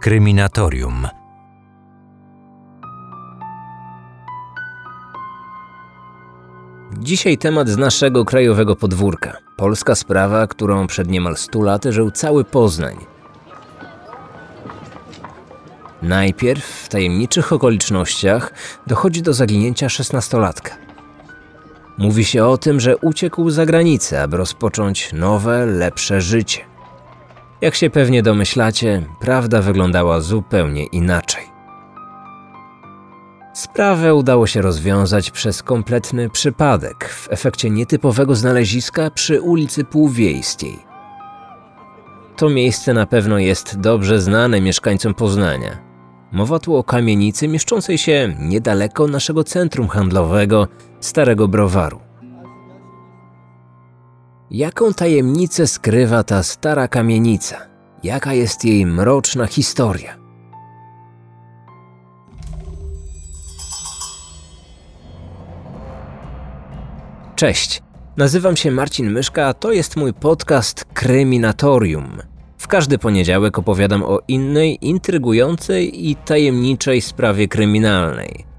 Kryminatorium. Dzisiaj temat z naszego krajowego podwórka. Polska sprawa, którą przed niemal 100 laty żył cały Poznań. Najpierw w tajemniczych okolicznościach dochodzi do zaginięcia szesnastolatka. Mówi się o tym, że uciekł za granicę, aby rozpocząć nowe, lepsze życie. Jak się pewnie domyślacie, prawda wyglądała zupełnie inaczej. Sprawę udało się rozwiązać przez kompletny przypadek w efekcie nietypowego znaleziska przy ulicy Półwiejskiej. To miejsce na pewno jest dobrze znane mieszkańcom Poznania. Mowa tu o kamienicy mieszczącej się niedaleko naszego centrum handlowego, Starego Browaru. Jaką tajemnicę skrywa ta stara kamienica? Jaka jest jej mroczna historia? Cześć, nazywam się Marcin Myszka, a to jest mój podcast Kryminatorium. W każdy poniedziałek opowiadam o innej, intrygującej i tajemniczej sprawie kryminalnej.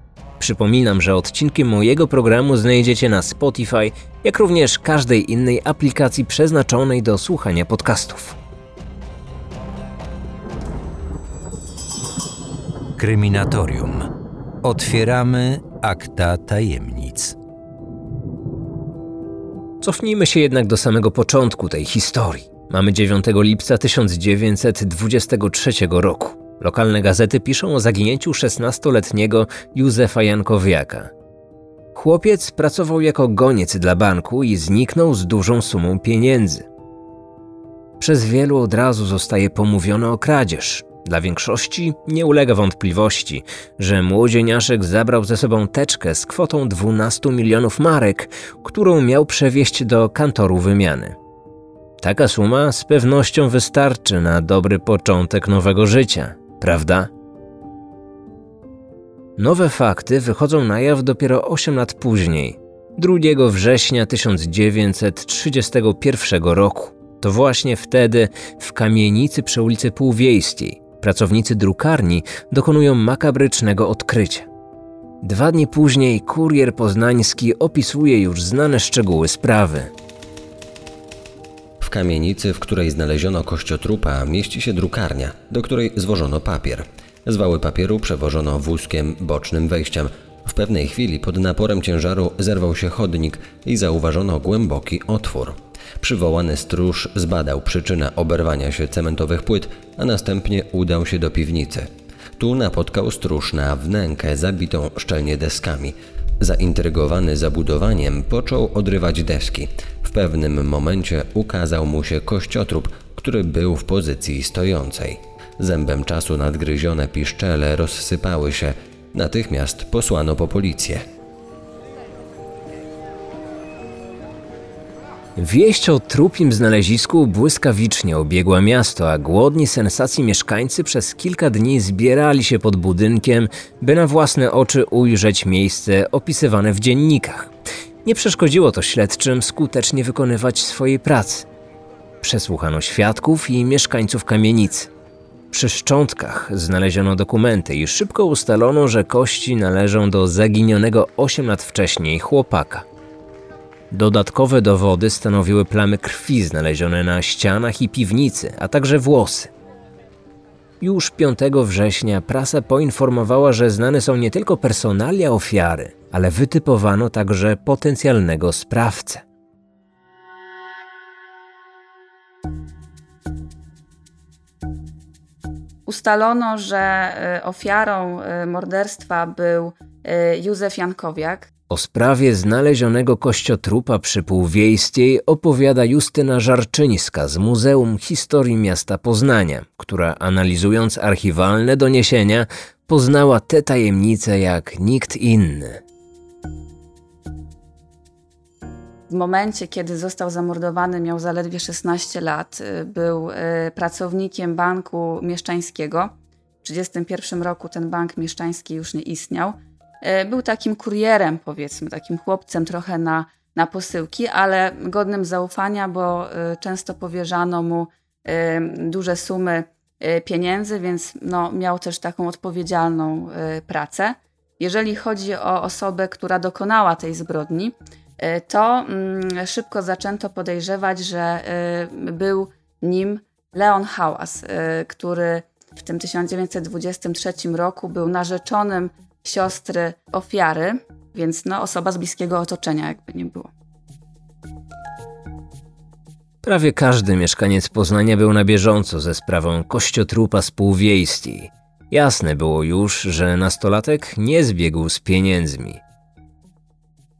Przypominam, że odcinki mojego programu znajdziecie na Spotify, jak również każdej innej aplikacji przeznaczonej do słuchania podcastów. Kryminatorium. Otwieramy akta tajemnic. Cofnijmy się jednak do samego początku tej historii. Mamy 9 lipca 1923 roku. Lokalne gazety piszą o zaginięciu 16-letniego Józefa Jankowiaka. Chłopiec pracował jako goniec dla banku i zniknął z dużą sumą pieniędzy. Przez wielu od razu zostaje pomówione o kradzież. Dla większości nie ulega wątpliwości, że młodzieniaszek zabrał ze sobą teczkę z kwotą 12 milionów marek, którą miał przewieźć do kantoru wymiany. Taka suma z pewnością wystarczy na dobry początek nowego życia, prawda? Nowe fakty wychodzą na jaw dopiero 8 lat później, 2 września 1931 roku. To właśnie wtedy w kamienicy przy ulicy Półwiejskiej pracownicy drukarni dokonują makabrycznego odkrycia. Dwa dni później kurier poznański opisuje już znane szczegóły sprawy. Kamienicy, w której znaleziono kościotrupa, mieści się drukarnia, do której zwożono papier. Z wały papieru przewożono wózkiem bocznym wejściem. W pewnej chwili pod naporem ciężaru zerwał się chodnik i zauważono głęboki otwór. Przywołany stróż zbadał przyczynę oberwania się cementowych płyt, a następnie udał się do piwnicy. Tu napotkał stróż na wnękę zabitą szczelnie deskami. Zaintrygowany zabudowaniem począł odrywać deski. W pewnym momencie ukazał mu się kościotrup, który był w pozycji stojącej. Zębem czasu nadgryzione piszczele rozsypały się. Natychmiast posłano po policję. Wieść o trupim znalezisku błyskawicznie obiegła miasto, a głodni sensacji mieszkańcy przez kilka dni zbierali się pod budynkiem, by na własne oczy ujrzeć miejsce opisywane w dziennikach. Nie przeszkodziło to śledczym skutecznie wykonywać swojej pracy. Przesłuchano świadków i mieszkańców kamienicy. Przy szczątkach znaleziono dokumenty i szybko ustalono, że kości należą do zaginionego 8 lat wcześniej chłopaka. Dodatkowe dowody stanowiły plamy krwi znalezione na ścianach i piwnicy, a także włosy. Już 5 września prasa poinformowała, że znane są nie tylko personalia ofiary, ale wytypowano także potencjalnego sprawcę. Ustalono, że y, ofiarą y, morderstwa był y, Józef Jankowiak, o sprawie znalezionego kościotrupa przy Półwiejskiej opowiada Justyna Żarczyńska z Muzeum Historii Miasta Poznania, która analizując archiwalne doniesienia poznała te tajemnice jak nikt inny. W momencie, kiedy został zamordowany, miał zaledwie 16 lat. Był y, pracownikiem banku mieszczańskiego. W 1931 roku ten bank mieszczański już nie istniał. E, był takim kurierem, powiedzmy, takim chłopcem trochę na, na posyłki, ale godnym zaufania, bo e, często powierzano mu e, duże sumy pieniędzy, więc no, miał też taką odpowiedzialną pracę. Jeżeli chodzi o osobę, która dokonała tej zbrodni, to mm, szybko zaczęto podejrzewać, że był nim Leon Hałas, który w tym 1923 roku był narzeczonym siostry ofiary, więc no, osoba z bliskiego otoczenia, jakby nie było. Prawie każdy mieszkaniec Poznania był na bieżąco ze sprawą kościotrupa spółwiejskiej. Jasne było już, że nastolatek nie zbiegł z pieniędzmi.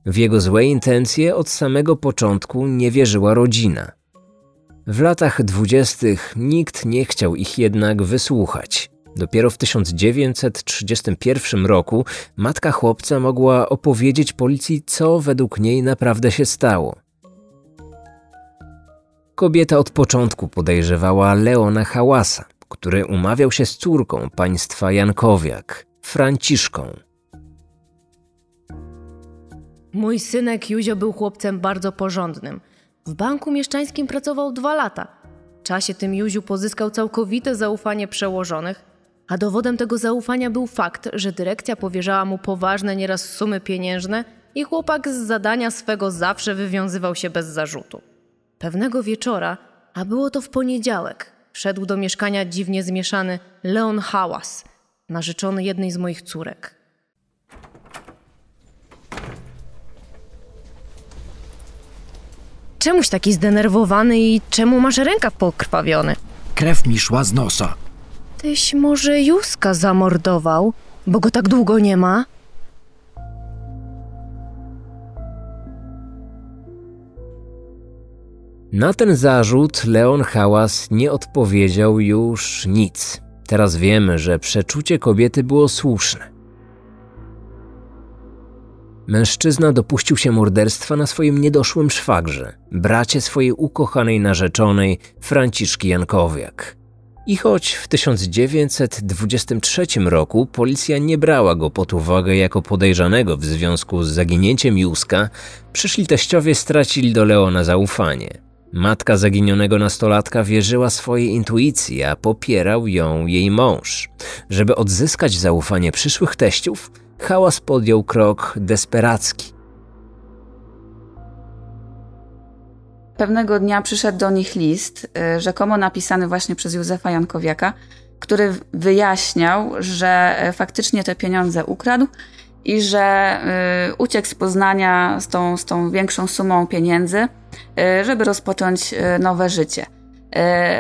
W jego złe intencje od samego początku nie wierzyła rodzina. W latach dwudziestych nikt nie chciał ich jednak wysłuchać. Dopiero w 1931 roku matka chłopca mogła opowiedzieć policji, co według niej naprawdę się stało. Kobieta od początku podejrzewała Leona Hałasa, który umawiał się z córką państwa Jankowiak, Franciszką. Mój synek Józio był chłopcem bardzo porządnym. W banku mieszczańskim pracował dwa lata. W czasie tym Józiu pozyskał całkowite zaufanie przełożonych, a dowodem tego zaufania był fakt, że dyrekcja powierzała mu poważne nieraz sumy pieniężne i chłopak z zadania swego zawsze wywiązywał się bez zarzutu. Pewnego wieczora, a było to w poniedziałek, wszedł do mieszkania dziwnie zmieszany Leon Hałas, narzeczony jednej z moich córek. Czemuś taki zdenerwowany i czemu masz rękaw pokrwawiony? Krew mi szła z nosa. Tyś może Józka zamordował, bo go tak długo nie ma? Na ten zarzut Leon Hałas nie odpowiedział już nic. Teraz wiemy, że przeczucie kobiety było słuszne. Mężczyzna dopuścił się morderstwa na swoim niedoszłym szwagrze, bracie swojej ukochanej narzeczonej Franciszki Jankowiak. I choć w 1923 roku policja nie brała go pod uwagę jako podejrzanego w związku z zaginięciem Józka, przyszli teściowie stracili do Leona zaufanie. Matka zaginionego nastolatka wierzyła swojej intuicji, a popierał ją jej mąż. Żeby odzyskać zaufanie przyszłych teściów, Hałas podjął krok desperacki. Pewnego dnia przyszedł do nich list, y, rzekomo napisany właśnie przez Józefa Jankowiaka, który wyjaśniał, że y, faktycznie te pieniądze ukradł i że y, uciekł z Poznania z tą, z tą większą sumą pieniędzy, żeby rozpocząć nowe życie.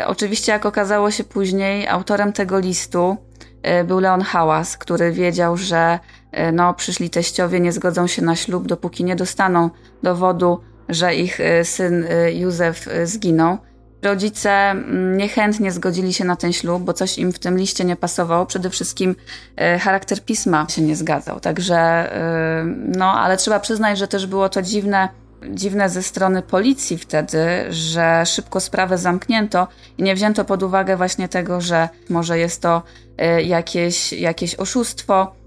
Oczywiście, jak okazało się później, autorem tego listu był Leon Hałas, który wiedział, że no, przyszli teściowie nie zgodzą się na ślub, dopóki nie dostaną dowodu że ich y, syn y, Józef y, zginął. Rodzice mm, niechętnie zgodzili się na ten ślub, bo coś im w tym liście nie pasowało. Przede wszystkim charakter pisma się nie zgadzał. Także, no, ale trzeba przyznać, że też było to dziwne, dziwne ze strony policji wtedy, że szybko sprawę zamknięto i nie wzięto pod uwagę właśnie tego, że może jest to jakieś, jakieś oszustwo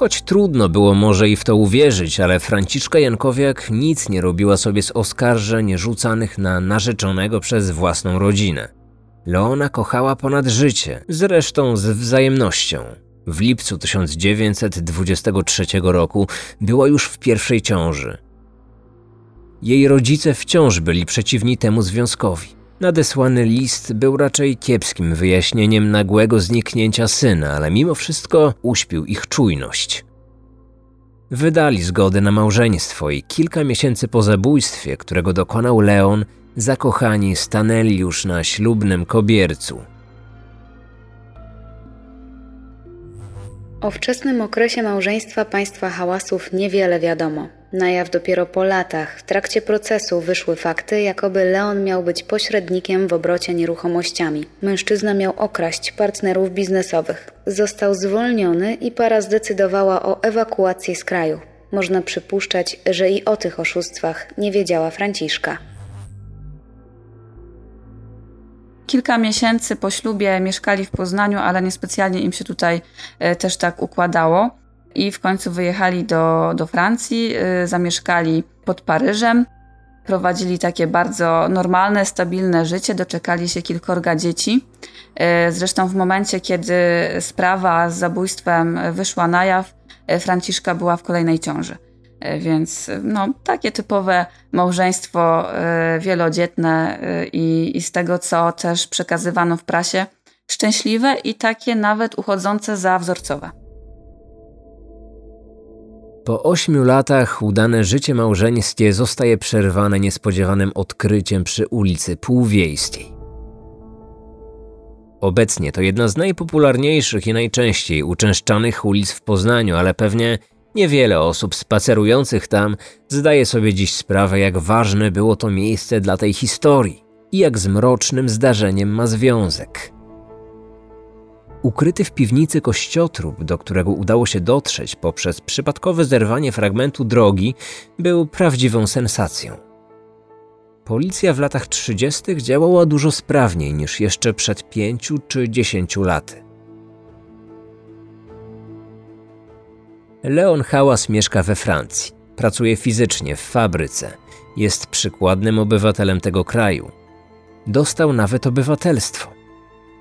Choć trudno było może i w to uwierzyć, ale Franciszka Jankowiak nic nie robiła sobie z oskarżeń rzucanych na narzeczonego przez własną rodzinę. Leona kochała ponad życie, zresztą z wzajemnością. W lipcu 1923 roku była już w pierwszej ciąży. Jej rodzice wciąż byli przeciwni temu związkowi. Nadesłany list był raczej kiepskim wyjaśnieniem nagłego zniknięcia syna, ale mimo wszystko uśpił ich czujność. Wydali zgodę na małżeństwo i kilka miesięcy po zabójstwie, którego dokonał Leon, zakochani stanęli już na ślubnym kobiercu. O wczesnym okresie małżeństwa państwa hałasów niewiele wiadomo. Na jaw dopiero po latach, w trakcie procesu, wyszły fakty, jakoby Leon miał być pośrednikiem w obrocie nieruchomościami. Mężczyzna miał okraść partnerów biznesowych. Został zwolniony i para zdecydowała o ewakuacji z kraju. Można przypuszczać, że i o tych oszustwach nie wiedziała Franciszka. Kilka miesięcy po ślubie mieszkali w Poznaniu, ale niespecjalnie im się tutaj e, też tak układało. I w końcu wyjechali do, do Francji, e, zamieszkali pod Paryżem. prowadzili takie bardzo normalne, stabilne życie, doczekali się kilkorga dzieci. Zresztą w momencie, kiedy sprawa z zabójstwem wyszła na jaw, Franciszka była w kolejnej ciąży. Więc no, takie typowe małżeństwo wielodzietne i, i z tego, co też przekazywano w prasie, szczęśliwe i takie nawet uchodzące za wzorcowe. Po ośmiu latach udane życie małżeńskie zostaje przerwane niespodziewanym odkryciem przy ulicy Półwiejskiej. Obecnie to jedna z najpopularniejszych i najczęściej uczęszczanych ulic w Poznaniu, ale pewnie niewiele osób spacerujących tam zdaje sobie dziś sprawę, jak ważne było to miejsce dla tej historii i jak z mrocznym zdarzeniem ma związek. Ukryty w piwnicy kościotrup, do którego udało się dotrzeć poprzez przypadkowe zerwanie fragmentu drogi, był prawdziwą sensacją. Policja w latach 30. działała dużo sprawniej niż jeszcze przed pięciu czy dziesięciu laty. Leon Hałas mieszka we Francji. Pracuje fizycznie w fabryce. Jest przykładnym obywatelem tego kraju. Dostał nawet obywatelstwo.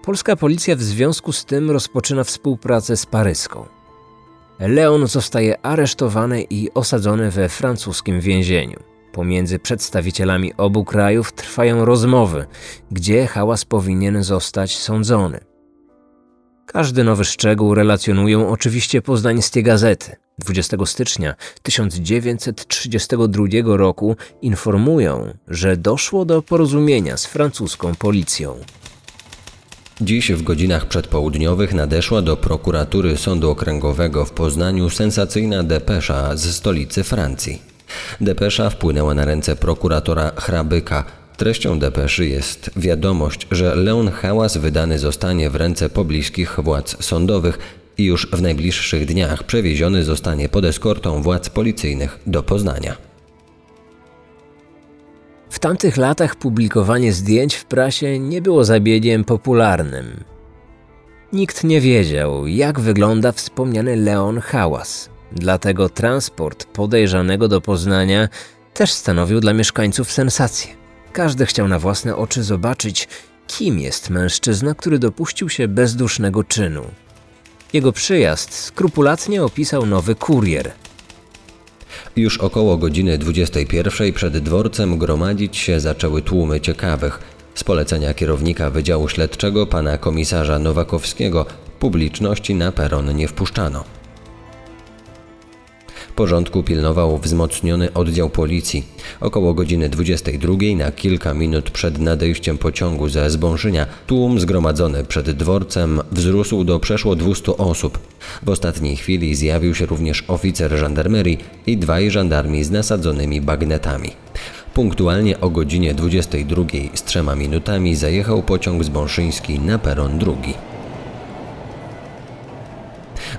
Polska policja w związku z tym rozpoczyna współpracę z paryską. Leon zostaje aresztowany i osadzony we francuskim więzieniu. Pomiędzy przedstawicielami obu krajów trwają rozmowy, gdzie hałas powinien zostać sądzony. Każdy nowy szczegół relacjonują oczywiście poznańskie gazety. 20 stycznia 1932 roku informują, że doszło do porozumienia z francuską policją. Dziś w godzinach przedpołudniowych nadeszła do prokuratury Sądu Okręgowego w Poznaniu sensacyjna depesza z stolicy Francji. Depesza wpłynęła na ręce prokuratora Hrabyka. Treścią depeszy jest wiadomość, że Leon Hałas wydany zostanie w ręce pobliskich władz sądowych i już w najbliższych dniach przewieziony zostanie pod eskortą władz policyjnych do Poznania. W tamtych latach publikowanie zdjęć w prasie nie było zabiegiem popularnym. Nikt nie wiedział, jak wygląda wspomniany Leon Hałas, dlatego transport podejrzanego do Poznania też stanowił dla mieszkańców sensację. Każdy chciał na własne oczy zobaczyć, kim jest mężczyzna, który dopuścił się bezdusznego czynu. Jego przyjazd skrupulatnie opisał nowy kurier – już około godziny 21 przed dworcem gromadzić się zaczęły tłumy ciekawych. Z polecenia kierownika Wydziału Śledczego pana komisarza Nowakowskiego publiczności na peron nie wpuszczano. Porządku pilnował wzmocniony oddział policji. Około godziny 22 na kilka minut przed nadejściem pociągu ze Zbąszynia tłum zgromadzony przed dworcem wzrósł do przeszło 200 osób. W ostatniej chwili zjawił się również oficer żandarmerii i dwaj żandarmi z nasadzonymi bagnetami. Punktualnie o godzinie 22 z trzema minutami zajechał pociąg zbąszyński na peron drugi.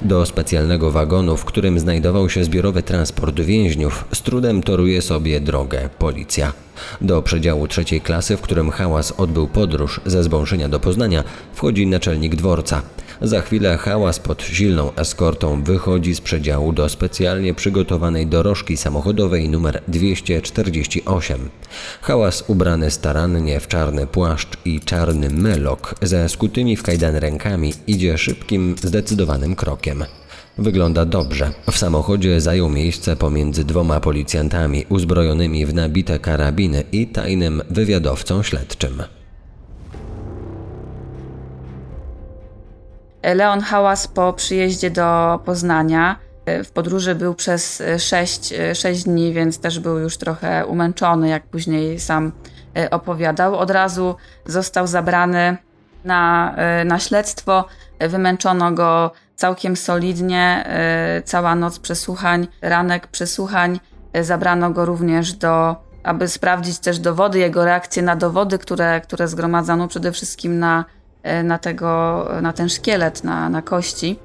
Do specjalnego wagonu, w którym znajdował się zbiorowy transport więźniów, z trudem toruje sobie drogę policja. Do przedziału trzeciej klasy, w którym hałas odbył podróż ze Zbąszenia do Poznania, wchodzi naczelnik dworca. Za chwilę hałas pod silną eskortą wychodzi z przedziału do specjalnie przygotowanej dorożki samochodowej numer 248. Hałas ubrany starannie w czarny płaszcz i czarny melok ze skutymi w kajdan rękami idzie szybkim, zdecydowanym krokiem. Wygląda dobrze. W samochodzie zajął miejsce pomiędzy dwoma policjantami uzbrojonymi w nabite karabiny i tajnym wywiadowcą śledczym. Leon Hałas po przyjeździe do Poznania e, w podróży był przez 6, e, 6 e, dni, więc też był już trochę umęczony, jak później sam opowiadał. Od razu został zabrany na, na śledztwo. Wymęczono go całkiem solidnie, cała noc przesłuchań, ranek przesłuchań. Zabrano go również do, aby sprawdzić też dowody, jego reakcje na dowody, które, które zgromadzano przede wszystkim na na, tego, na ten szkielet, na, na kości.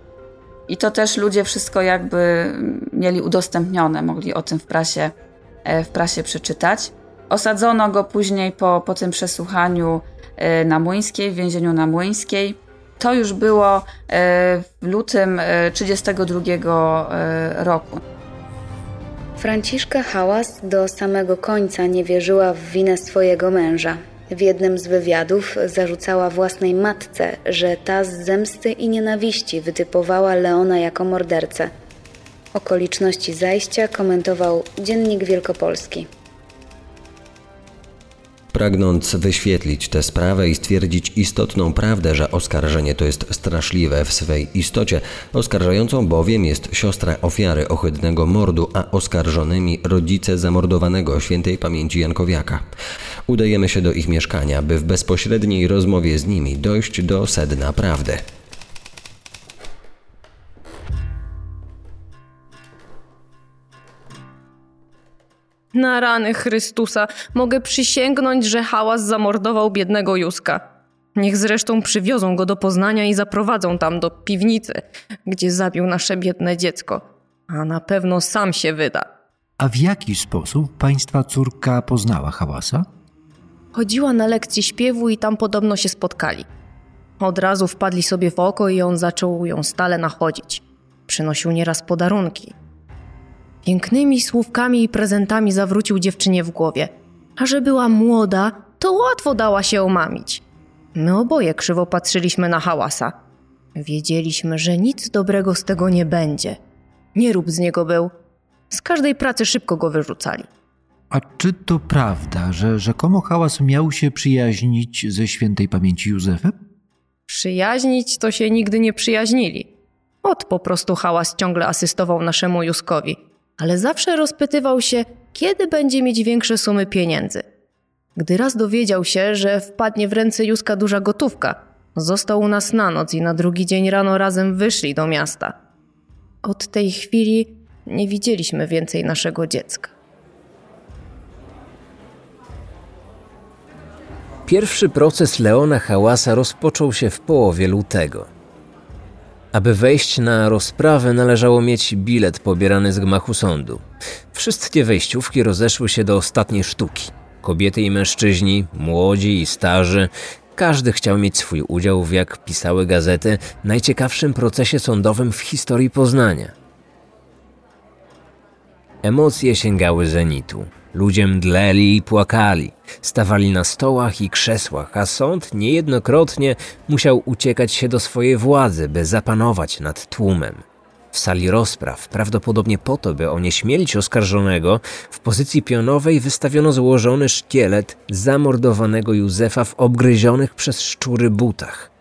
I to też ludzie wszystko jakby mieli udostępnione, mogli o tym w prasie, e, w prasie przeczytać. Osadzono go później po, po tym przesłuchaniu e, na Młyńskiej, w więzieniu na Młyńskiej. To już było w lutym 1932 roku. Franciszka Hałas do samego końca nie wierzyła w winę swojego męża. W jednym z wywiadów zarzucała własnej matce, że ta z zemsty i nienawiści wytypowała Leona jako mordercę. Okoliczności zajścia komentował Dziennik Wielkopolski. Pragnąc wyświetlić tę sprawę i stwierdzić istotną prawdę, że oskarżenie to jest straszliwe w swej istocie, oskarżającą bowiem jest siostra ofiary ohydnego mordu, a oskarżonymi rodzice zamordowanego świętej pamięci Jankowiaka. Udajemy się do ich mieszkania, by w bezpośredniej rozmowie z nimi dojść do sedna prawdy. Na rany Chrystusa mogę przysięgnąć, że hałas zamordował biednego Józka. Niech zresztą przywiozą go do Poznania i zaprowadzą tam do piwnicy, gdzie zabił nasze biedne dziecko. A na pewno sam się wyda. A w jaki sposób państwa córka poznała hałasa? Chodziła na lekcję śpiewu i tam podobno się spotkali. Od razu wpadli sobie w oko i on zaczął ją stale nachodzić. Przynosił nieraz podarunki. Pięknymi słówkami i prezentami zawrócił dziewczynie w głowie. A że była młoda, to łatwo dała się omamić. My oboje krzywo patrzyliśmy na hałasa. Wiedzieliśmy, że nic dobrego z tego nie będzie. Nie rób z niego był. Z każdej pracy szybko go wyrzucali. A czy to prawda, że rzekomo hałas miał się przyjaźnić ze świętej pamięci Józefem? Przyjaźnić to się nigdy nie przyjaźnili. Ot po prostu hałas ciągle asystował naszemu Józkowi, ale zawsze rozpytywał się, kiedy będzie mieć większe sumy pieniędzy. Gdy raz dowiedział się, że wpadnie w ręce Józka duża gotówka, został u nas na noc i na drugi dzień rano razem wyszli do miasta. Od tej chwili nie widzieliśmy więcej naszego dziecka. Pierwszy proces Leona Hałasa rozpoczął się w połowie lutego. Aby wejść na rozprawę, należało mieć bilet pobierany z gmachu sądu. Wszystkie wejściówki rozeszły się do ostatniej sztuki. Kobiety i mężczyźni, młodzi i starzy, każdy chciał mieć swój udział w, jak pisały gazety, najciekawszym procesie sądowym w historii Poznania. Emocje sięgały zenitu. Ludzie mdleli i płakali, stawali na stołach i krzesłach, a sąd niejednokrotnie musiał uciekać się do swojej władzy, by zapanować nad tłumem. W sali rozpraw, prawdopodobnie po to, by onieśmielić oskarżonego, w pozycji pionowej wystawiono złożony szkielet zamordowanego Józefa w obgryzionych przez szczury butach.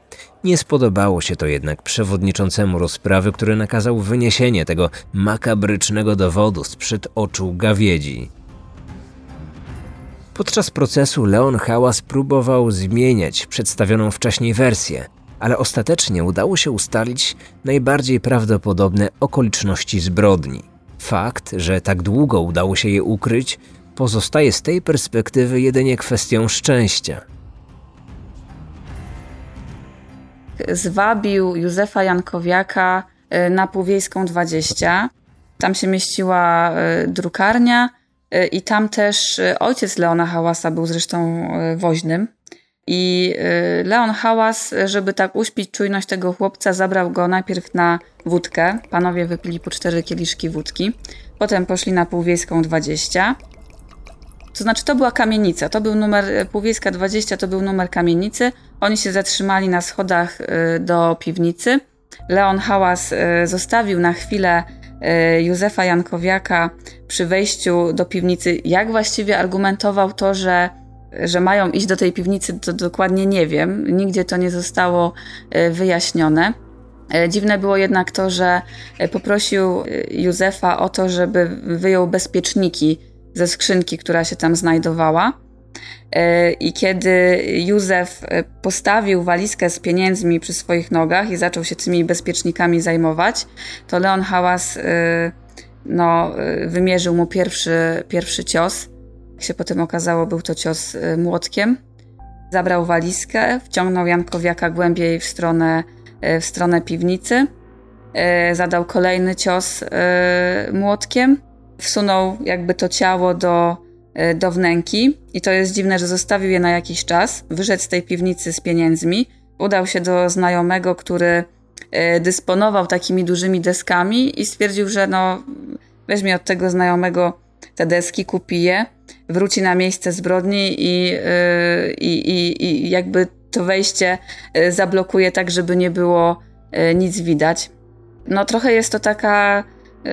Nie spodobało się to jednak przewodniczącemu rozprawy, który nakazał wyniesienie tego makabrycznego dowodu sprzed oczu gawiedzi. Podczas procesu Leon Hałas próbował zmieniać przedstawioną wcześniej wersję, ale ostatecznie udało się ustalić najbardziej prawdopodobne okoliczności zbrodni. Fakt, że tak długo udało się je ukryć, pozostaje z tej perspektywy jedynie kwestią szczęścia. Zwabił Józefa Jankowiaka y, na Półwiejską 20. Tam się mieściła y, drukarnia i tam też ojciec Leona Hałasa był zresztą woźnym. I Leon Hałas, żeby tak uśpić czujność tego chłopca, zabrał go najpierw na wódkę. Panowie wypili po cztery kieliszki wódki. Potem poszli na Półwiejską 20. To znaczy, to była kamienica, to był numer, Półwiejska 20 to był numer kamienicy. Oni się zatrzymali na schodach do piwnicy. Leon Hałas zostawił na chwilę Józefa Jankowiaka przy wejściu do piwnicy. Jak właściwie argumentował to, że że mają iść do tej piwnicy, to dokładnie nie wiem. Nigdzie to nie zostało wyjaśnione. Dziwne było jednak to, że poprosił Józefa o to, żeby wyjął bezpieczniki ze skrzynki, która się tam znajdowała. I kiedy Józef postawił walizkę z pieniędzmi przy swoich nogach i zaczął się tymi bezpiecznikami zajmować, to Leon Hałas no, wymierzył mu pierwszy, pierwszy cios. Jak się potem okazało, był to cios młotkiem. Zabrał walizkę, wciągnął Jankowiaka głębiej w stronę, w stronę piwnicy. Zadał kolejny cios młotkiem. Wsunął jakby to ciało do, do wnęki i to jest dziwne, że zostawił je na jakiś czas. Wyszedł z tej piwnicy z pieniędzmi. Udał się do znajomego, który dysponował takimi dużymi deskami i stwierdził, że no weźmie od tego znajomego te deski, kupi je, wróci na miejsce zbrodni i, yy, i, i, i jakby to wejście zablokuje tak, żeby nie było nic widać. No trochę jest to taka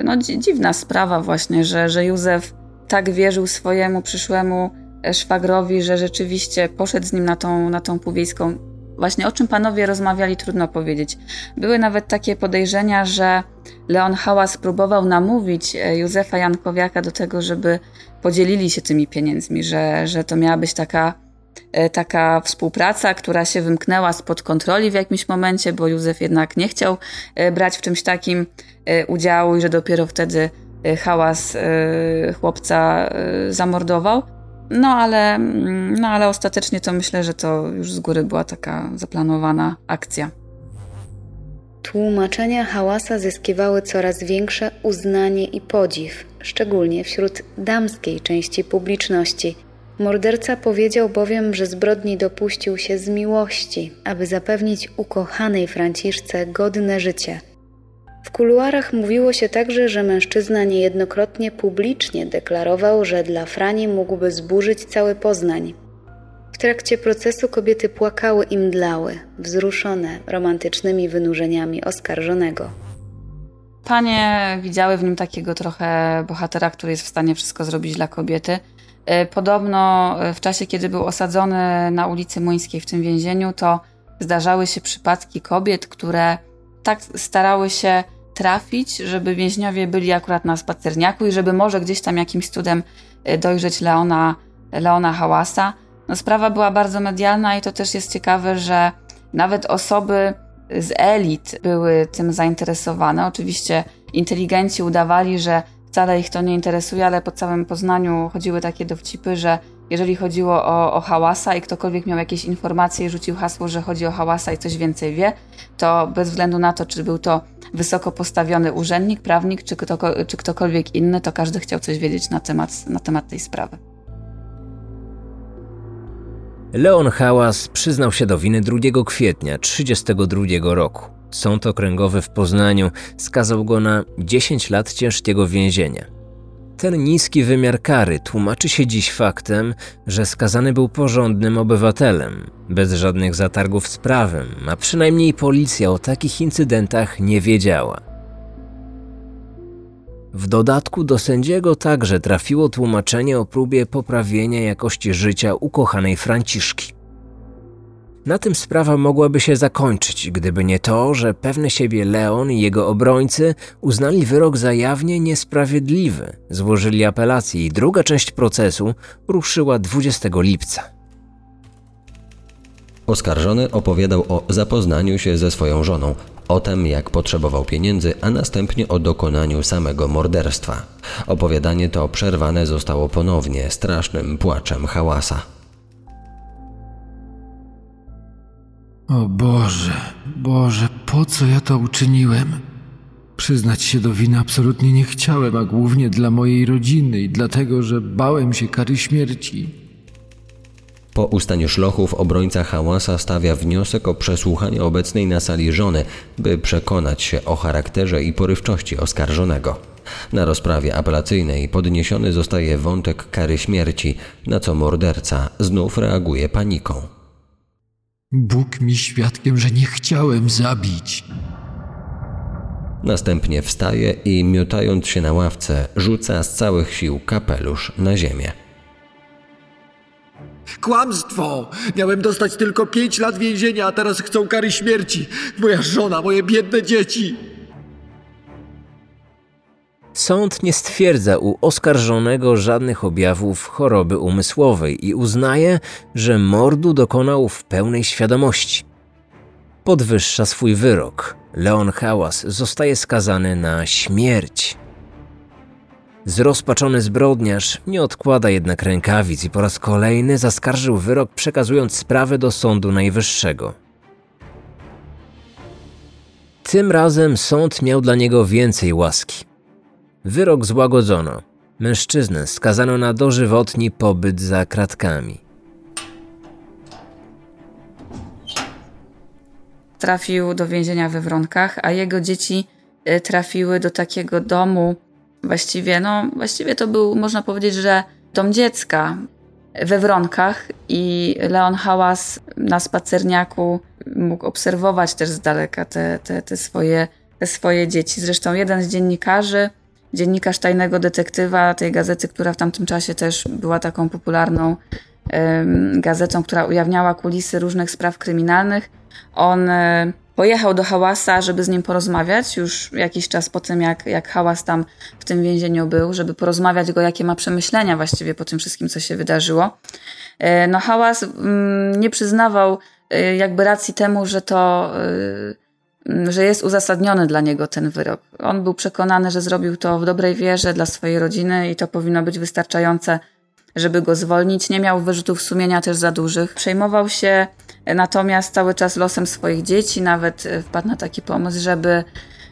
no, dziwna sprawa właśnie, że, że Józef tak wierzył swojemu przyszłemu szwagrowi, że rzeczywiście poszedł z nim na tą, na tą półwiejską. Właśnie o czym panowie rozmawiali, trudno powiedzieć. Były nawet takie podejrzenia, że Leon Hałas próbował namówić e, Józefa Jankowiaka do tego, żeby podzielili się tymi pieniędzmi, że, że to miała być taka, e, taka współpraca, która się wymknęła spod kontroli w jakimś momencie, bo Józef jednak nie chciał e, brać w czymś takim udziału i że dopiero wtedy Hałas chłopca zamordował. No ale, mm, no ale ostatecznie to myślę, że to już z góry była taka zaplanowana akcja. Tłumaczenia hałasa zyskiwały coraz większe uznanie i podziw, szczególnie wśród damskiej części publiczności. Morderca powiedział bowiem, że zbrodni dopuścił się z miłości, aby zapewnić ukochanej Franciszce godne życie – w kuluarach mówiło się także, że mężczyzna niejednokrotnie publicznie deklarował, że dla Frani mógłby zburzyć cały Poznań. W trakcie procesu kobiety płakały i mdlały, wzruszone romantycznymi wynurzeniami oskarżonego. Panie widziały w nim takiego trochę bohatera, który jest w stanie wszystko zrobić dla kobiety. E, podobno e, w czasie, kiedy był osadzony na ulicy Muńskiej w tym więzieniu, to zdarzały się przypadki kobiet, które tak starały się trafić, żeby więźniowie byli akurat na spacerniaku i żeby może gdzieś tam jakimś cudem e, dojrzeć Leona, Leona Hałasa. No, sprawa była bardzo medialna i to też jest ciekawe, że nawet osoby z elit były tym zainteresowane. Oczywiście inteligenci udawali, że wcale ich to nie interesuje, ale po całym Poznaniu chodziły takie dowcipy, że jeżeli chodziło o, o hałasa i ktokolwiek miał jakieś informacje i rzucił hasło, że chodzi o hałasa i coś więcej wie, to bez względu na to, czy był to wysoko postawiony urzędnik, prawnik, czy, kto, czy ktokolwiek inny, to każdy chciał coś wiedzieć na temat, na temat tej sprawy. Leon Hałas przyznał się do winy 2 kwietnia 1932 roku. Sąd okręgowy w Poznaniu skazał go na 10 lat ciężkiego więzienia. Ten niski wymiar kary tłumaczy się dziś faktem, że skazany był porządnym obywatelem, bez żadnych zatargów z prawem, a przynajmniej policja o takich incydentach nie wiedziała. W dodatku do sędziego także trafiło tłumaczenie o próbie poprawienia jakości życia ukochanej Franciszki. Na tym sprawa mogłaby się zakończyć, gdyby nie to, że pewny siebie Leon i jego obrońcy uznali wyrok za jawnie niesprawiedliwy, złożyli apelację i druga część procesu ruszyła 20 lipca. Oskarżony opowiadał o zapoznaniu się ze swoją żoną, o tym jak potrzebował pieniędzy, a następnie o dokonaniu samego morderstwa. Opowiadanie to przerwane zostało ponownie strasznym płaczem hałasa. O Boże, Boże, po co ja to uczyniłem? Przyznać się do winy absolutnie nie chciałem, a głównie dla mojej rodziny i dlatego, że bałem się kary śmierci. Po ustaniu szlochów obrońca Hałasa stawia wniosek o przesłuchanie obecnej na sali żony, by przekonać się o charakterze i porywczości oskarżonego. Na rozprawie apelacyjnej podniesiony zostaje wątek kary śmierci, na co morderca znów reaguje paniką. Bóg mi świadkiem, że nie chciałem zabić. Następnie wstaje i miotając się na ławce, rzuca z całych sił kapelusz na ziemię. Kłamstwo! Miałem dostać tylko pięć lat więzienia, a teraz chcą kary śmierci. Moja żona, moje biedne dzieci. Sąd nie stwierdza u oskarżonego żadnych objawów choroby umysłowej i uznaje, że mordu dokonał w pełnej świadomości. Podwyższa swój wyrok. Leon Hałas zostaje skazany na śmierć. Zrozpaczony zbrodniarz nie odkłada jednak rękawic i po raz kolejny zaskarżył wyrok, przekazując sprawę do Sądu Najwyższego. Tym razem sąd miał dla niego więcej łaski. Wyrok złagodzono. Mężczyznę skazano na dożywotni pobyt za kratkami. Trafił do więzienia we Wronkach, a jego dzieci e, trafiły do takiego domu właściwie, no właściwie to był, można powiedzieć, że dom dziecka we Wronkach i Leon Hałas na spacerniaku mógł obserwować też z daleka te, te, te, swoje, te swoje dzieci. Zresztą jeden z dziennikarzy, dziennikarz tajnego detektywa tej gazety, która w tamtym czasie też była taką popularną gazetą, która ujawniała kulisy różnych spraw kryminalnych, on e, pojechał do Hałasa, żeby z nim porozmawiać, już jakiś czas po tym, jak, jak Hałas tam w tym więzieniu był, żeby porozmawiać go, jakie ma przemyślenia właściwie po tym wszystkim, co się wydarzyło. E, no Hałas mm, nie przyznawał e, jakby racji temu, że to że jest uzasadniony dla niego ten wyrok. On był przekonany, że zrobił to w dobrej wierze dla swojej rodziny i to powinno być wystarczające, żeby go zwolnić. Nie miał wyrzutów sumienia też za dużych. Przejmował się natomiast cały czas losem swoich dzieci, nawet e, wpadł na taki pomysł, żeby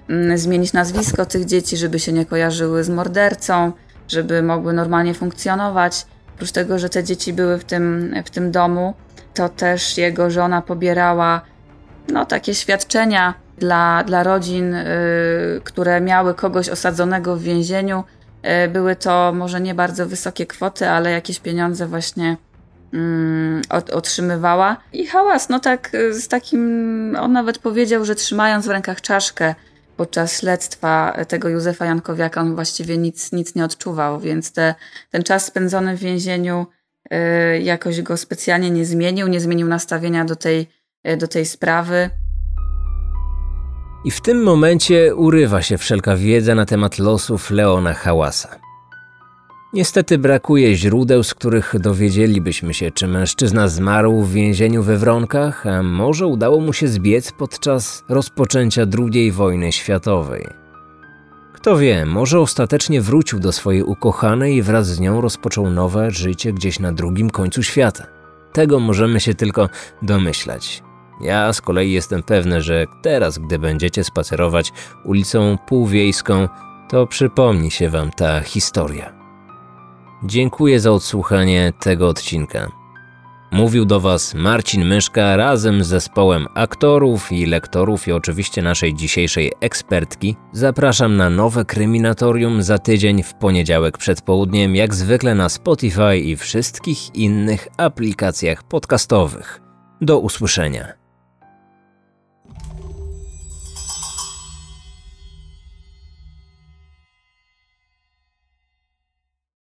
mm, zmienić nazwisko tych dzieci, żeby się nie kojarzyły z mordercą, żeby mogły normalnie funkcjonować. Oprócz tego, że te dzieci były w tym, w tym domu, to też jego żona pobierała no, takie świadczenia dla, dla rodzin, y, które miały kogoś osadzonego w więzieniu. Y, były to może nie bardzo wysokie kwoty, ale jakieś pieniądze właśnie mm, otrzymywała. I hałas, no tak y, z takim, on nawet powiedział, że trzymając w rękach czaszkę podczas śledztwa tego Józefa Jankowiaka, on właściwie nic, nic nie odczuwał, więc te, ten czas spędzony w więzieniu y, jakoś go specjalnie nie zmienił, nie zmienił nastawienia do tej, y, do tej sprawy. I w tym momencie urywa się wszelka wiedza na temat losów Leona Hałasa. Niestety brakuje źródeł, z których dowiedzielibyśmy się, czy mężczyzna zmarł w więzieniu we Wronkach, a może udało mu się zbiec podczas rozpoczęcia II wojny światowej. Kto wie, może ostatecznie wrócił do swojej ukochanej i wraz z nią rozpoczął nowe życie gdzieś na drugim końcu świata. Tego możemy się tylko domyślać. Ja z kolei jestem pewny, że teraz, gdy będziecie spacerować ulicą Półwiejską, to przypomni się wam ta historia. Dziękuję za odsłuchanie tego odcinka. Mówił do Was Marcin Myszka razem z zespołem aktorów i lektorów i oczywiście naszej dzisiejszej ekspertki. Zapraszam na nowe kryminatorium za tydzień w poniedziałek przed południem, jak zwykle na Spotify i wszystkich innych aplikacjach podcastowych. Do usłyszenia.